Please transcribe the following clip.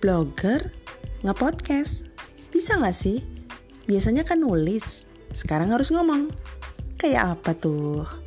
blogger, nge-podcast. Bisa nggak sih? Biasanya kan nulis, sekarang harus ngomong. Kayak apa tuh?